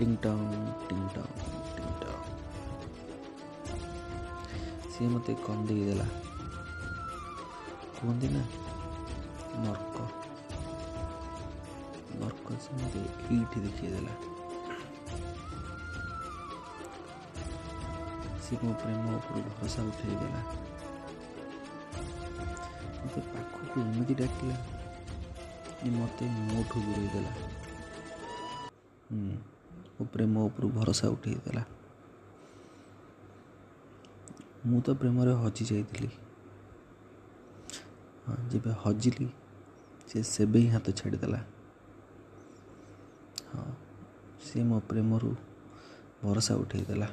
टिंग टांग टिंग टांग टिंग ಟಾಂಗ್ ಸೇಮತ್ತೆ ಕೊಂದೆ ಇದೆಯಲ್ಲ ಕೊಂದಿನ ನೊರ್ಕೊ ನೊರ್ಕೊ ಸೇಮತ್ತೆ ಈಟ್ ಇದಕ್ಕೆ ಇದೆಯಲ್ಲ ಸಿಗೋ ಪ್ರೇಮ ಉಪರು ಭರಸಾ ಉಠೇಗಲ್ಲ ಮತ್ತೆ ପାଖକୁ ଏମିତି ଡାକିଲା ମୋତେ ମୋଠୁ ଦୂରେଇ ଦେଲା ହୁଁ ପ୍ରେମ ଉପରୁ ଭରସା ଉଠାଇଦେଲା ମୁଁ ତ ପ୍ରେମରେ ହଜିଯାଇଥିଲି ଯାଇଥିଲି ଯେବେ ହଜିଲି ସେ ସେବେ ହିଁ ହାତ ଛାଡ଼ିଦେଲା ହଁ ସେ ମୋ ପ୍ରେମରୁ ଭରସା ଉଠାଇଦେଲା